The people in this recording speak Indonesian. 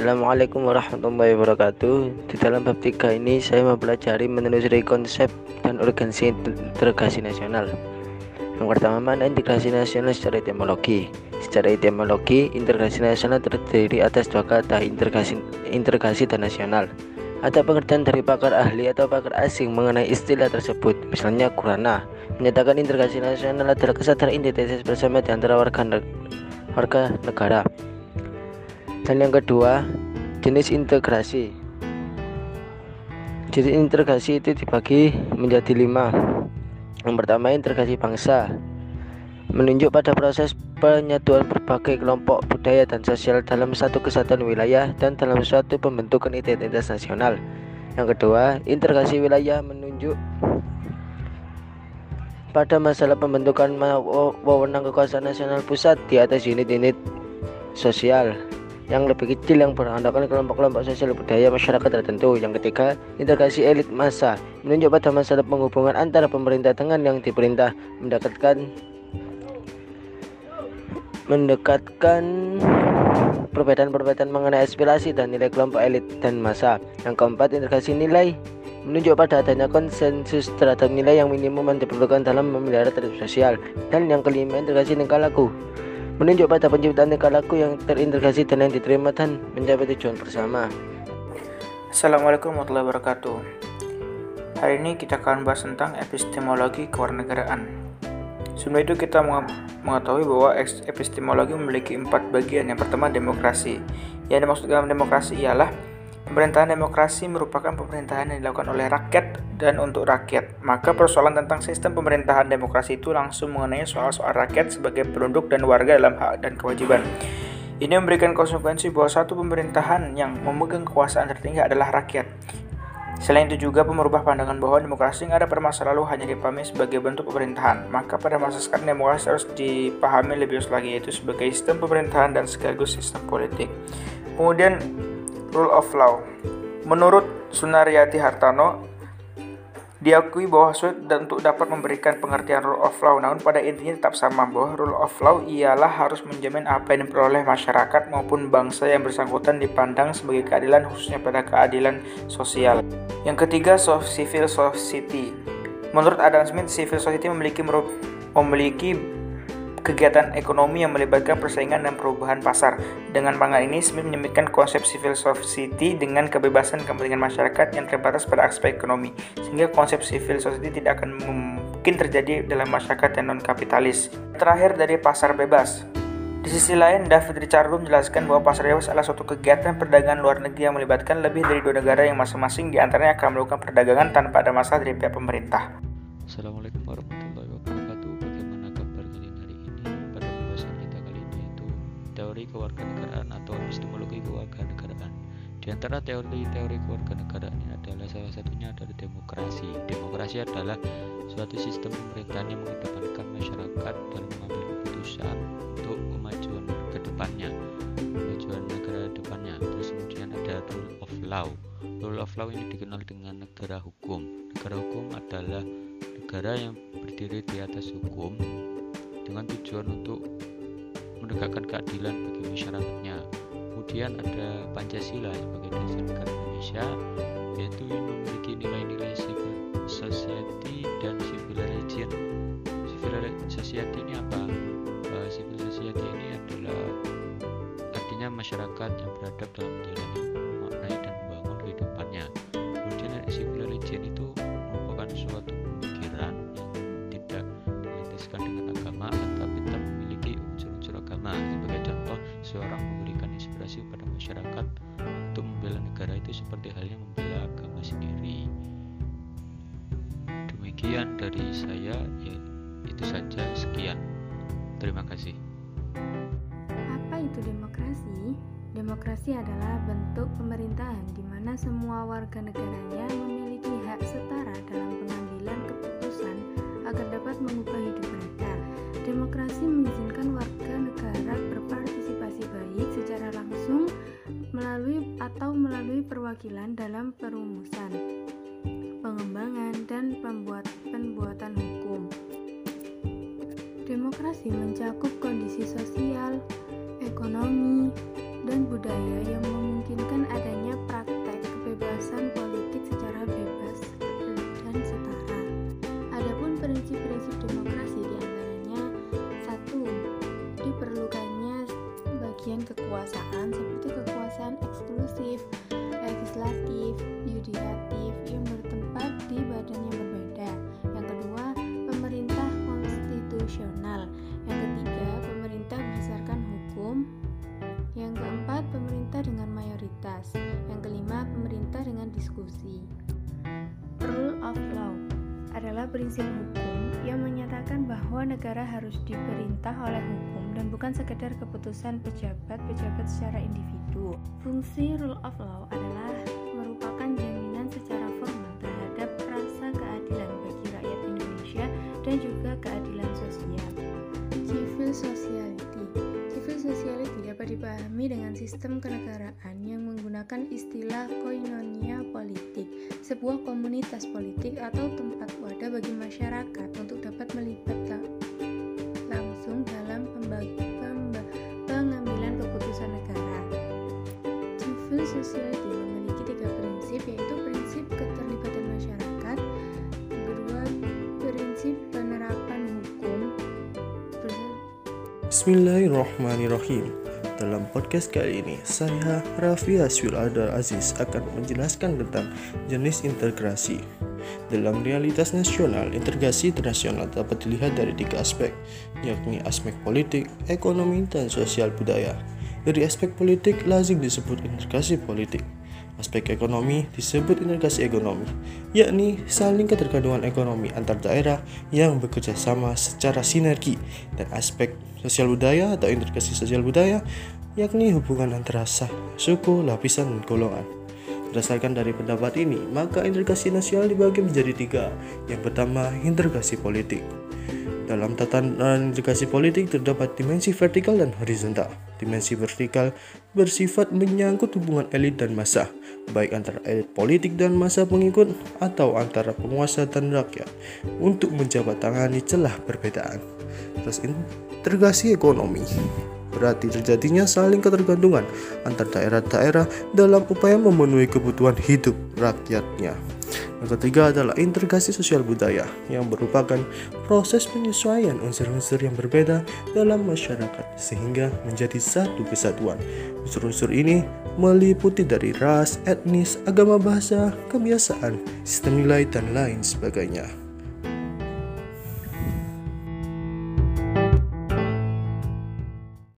Assalamualaikum warahmatullahi wabarakatuh Di dalam bab 3 ini saya mempelajari menelusuri konsep dan urgensi integrasi nasional Yang pertama mana integrasi nasional secara etimologi Secara etimologi, integrasi nasional terdiri atas dua kata integrasi, integrasi dan nasional ada pengertian dari pakar ahli atau pakar asing mengenai istilah tersebut. Misalnya Kurana menyatakan integrasi nasional adalah kesadaran identitas bersama di antara warga, warga negara. Dan yang kedua, jenis integrasi. Jenis integrasi itu dibagi menjadi lima. Yang pertama integrasi bangsa, menunjuk pada proses penyatuan berbagai kelompok budaya dan sosial dalam satu kesatuan wilayah dan dalam suatu pembentukan identitas nasional. Yang kedua, integrasi wilayah menunjuk pada masalah pembentukan wewenang kekuasaan nasional pusat di atas unit-unit sosial yang lebih kecil yang beranggotakan kelompok-kelompok sosial budaya masyarakat tertentu. Yang ketiga, integrasi elit massa menunjuk pada masalah penghubungan antara pemerintah dengan yang diperintah mendekatkan mendekatkan perbedaan-perbedaan mengenai aspirasi dan nilai kelompok elit dan massa. Yang keempat, integrasi nilai menunjuk pada adanya konsensus terhadap nilai yang minimum yang diperlukan dalam memelihara tertib sosial. Dan yang kelima, integrasi tingkah laku menunjuk pada penciptaan tingkah laku yang terintegrasi dan yang diterima dan mencapai tujuan bersama. Assalamualaikum warahmatullahi wabarakatuh. Hari ini kita akan bahas tentang epistemologi kewarganegaraan. Sebelum itu kita mengetahui bahwa epistemologi memiliki empat bagian. Yang pertama demokrasi. Yang dimaksud dalam demokrasi ialah pemerintahan demokrasi merupakan pemerintahan yang dilakukan oleh rakyat dan untuk rakyat. Maka persoalan tentang sistem pemerintahan demokrasi itu langsung mengenai soal-soal rakyat sebagai penduduk dan warga dalam hak dan kewajiban. Ini memberikan konsekuensi bahwa satu pemerintahan yang memegang kekuasaan tertinggi adalah rakyat. Selain itu juga pemerubah pandangan bahwa demokrasi yang ada pada masa lalu hanya dipahami sebagai bentuk pemerintahan. Maka pada masa sekarang demokrasi harus dipahami lebih luas lagi yaitu sebagai sistem pemerintahan dan sekaligus sistem politik. Kemudian rule of law. Menurut Sunaryati Hartano, Diakui bahwa sulit dan untuk dapat memberikan pengertian rule of law, namun pada intinya tetap sama bahwa rule of law ialah harus menjamin apa yang diperoleh masyarakat maupun bangsa yang bersangkutan dipandang sebagai keadilan khususnya pada keadilan sosial. Yang ketiga, civil society. Menurut Adam Smith, civil society memiliki memiliki kegiatan ekonomi yang melibatkan persaingan dan perubahan pasar. Dengan pangan ini, Smith menyebutkan konsep civil society dengan kebebasan kepentingan masyarakat yang terbatas pada aspek ekonomi, sehingga konsep civil society tidak akan mungkin terjadi dalam masyarakat yang non-kapitalis. Terakhir dari pasar bebas. Di sisi lain, David Ricardo menjelaskan bahwa pasar bebas adalah suatu kegiatan perdagangan luar negeri yang melibatkan lebih dari dua negara yang masing-masing di antaranya akan melakukan perdagangan tanpa ada masalah dari pihak pemerintah. Assalamualaikum warahmatullahi teori kewarganegaraan atau epistemologi kewarganegaraan. Di antara teori-teori kewarganegaraan ini adalah salah satunya adalah demokrasi. Demokrasi adalah suatu sistem pemerintahan yang mengedepankan masyarakat dalam mengambil keputusan untuk kemajuan ke depannya, kemajuan negara depannya. Terus kemudian ada rule of law. Rule of law ini dikenal dengan negara hukum. Negara hukum adalah negara yang berdiri di atas hukum dengan tujuan untuk menegakkan keadilan bagi masyarakatnya. Kemudian ada Pancasila sebagai dasar negara Indonesia, yaitu yang memiliki nilai-nilai civil society dan civil religion. Civil society ini apa? Uh, civil society ini adalah artinya masyarakat yang beradab dalam Nah, sebagai contoh, seorang memberikan inspirasi pada masyarakat untuk membela negara itu seperti halnya membela agama sendiri. Demikian dari saya, ya itu saja. Sekian. Terima kasih. Apa itu demokrasi? Demokrasi adalah bentuk pemerintahan di mana semua warga negaranya memiliki hak setara dalam pengambilan perwakilan dalam perumusan, pengembangan, dan pembuat, pembuatan hukum. Demokrasi mencakup kondisi sosial, ekonomi, dan budaya yang memungkinkan adanya praktek kebebasan politik secara bebas dan setara. Adapun prinsip-prinsip demokrasi di antaranya satu diperlukannya bagian kekuasaan seperti kekuasaan eksklusif, di badan yang berbeda. Yang kedua, pemerintah konstitusional. Yang ketiga, pemerintah berdasarkan hukum. Yang keempat, pemerintah dengan mayoritas. Yang kelima, pemerintah dengan diskusi. Rule of law adalah prinsip hukum yang menyatakan bahwa negara harus diperintah oleh hukum dan bukan sekedar keputusan pejabat-pejabat secara individu. Fungsi rule of law adalah merupakan jaminan secara formal Civil sociality Civil sociality dapat dipahami dengan sistem kenegaraan yang menggunakan istilah koinonia politik, sebuah komunitas politik atau tempat wadah bagi masyarakat untuk dapat melibat langsung dalam pengambilan Bismillahirrahmanirrahim. Dalam podcast kali ini, saya Raffi Aswil Adar Aziz akan menjelaskan tentang jenis integrasi. Dalam realitas nasional, integrasi internasional dapat dilihat dari tiga aspek, yakni aspek politik, ekonomi, dan sosial budaya. Dari aspek politik, lazim disebut integrasi politik. Aspek ekonomi disebut integrasi ekonomi, yakni saling ketergantungan ekonomi antar daerah yang bekerja sama secara sinergi dan aspek sosial budaya atau integrasi sosial budaya yakni hubungan antara sah, suku, lapisan, dan golongan. Berdasarkan dari pendapat ini, maka integrasi nasional dibagi menjadi tiga. Yang pertama, integrasi politik. Dalam tatanan integrasi politik terdapat dimensi vertikal dan horizontal. Dimensi vertikal bersifat menyangkut hubungan elit dan massa, baik antara elit politik dan massa pengikut atau antara penguasa dan rakyat untuk menjabat tangani celah perbedaan. Terus integrasi ekonomi berarti terjadinya saling ketergantungan antar daerah-daerah dalam upaya memenuhi kebutuhan hidup rakyatnya. Yang ketiga adalah integrasi sosial budaya yang merupakan proses penyesuaian unsur-unsur yang berbeda dalam masyarakat sehingga menjadi satu kesatuan. Unsur-unsur ini meliputi dari ras, etnis, agama bahasa, kebiasaan, sistem nilai, dan lain sebagainya.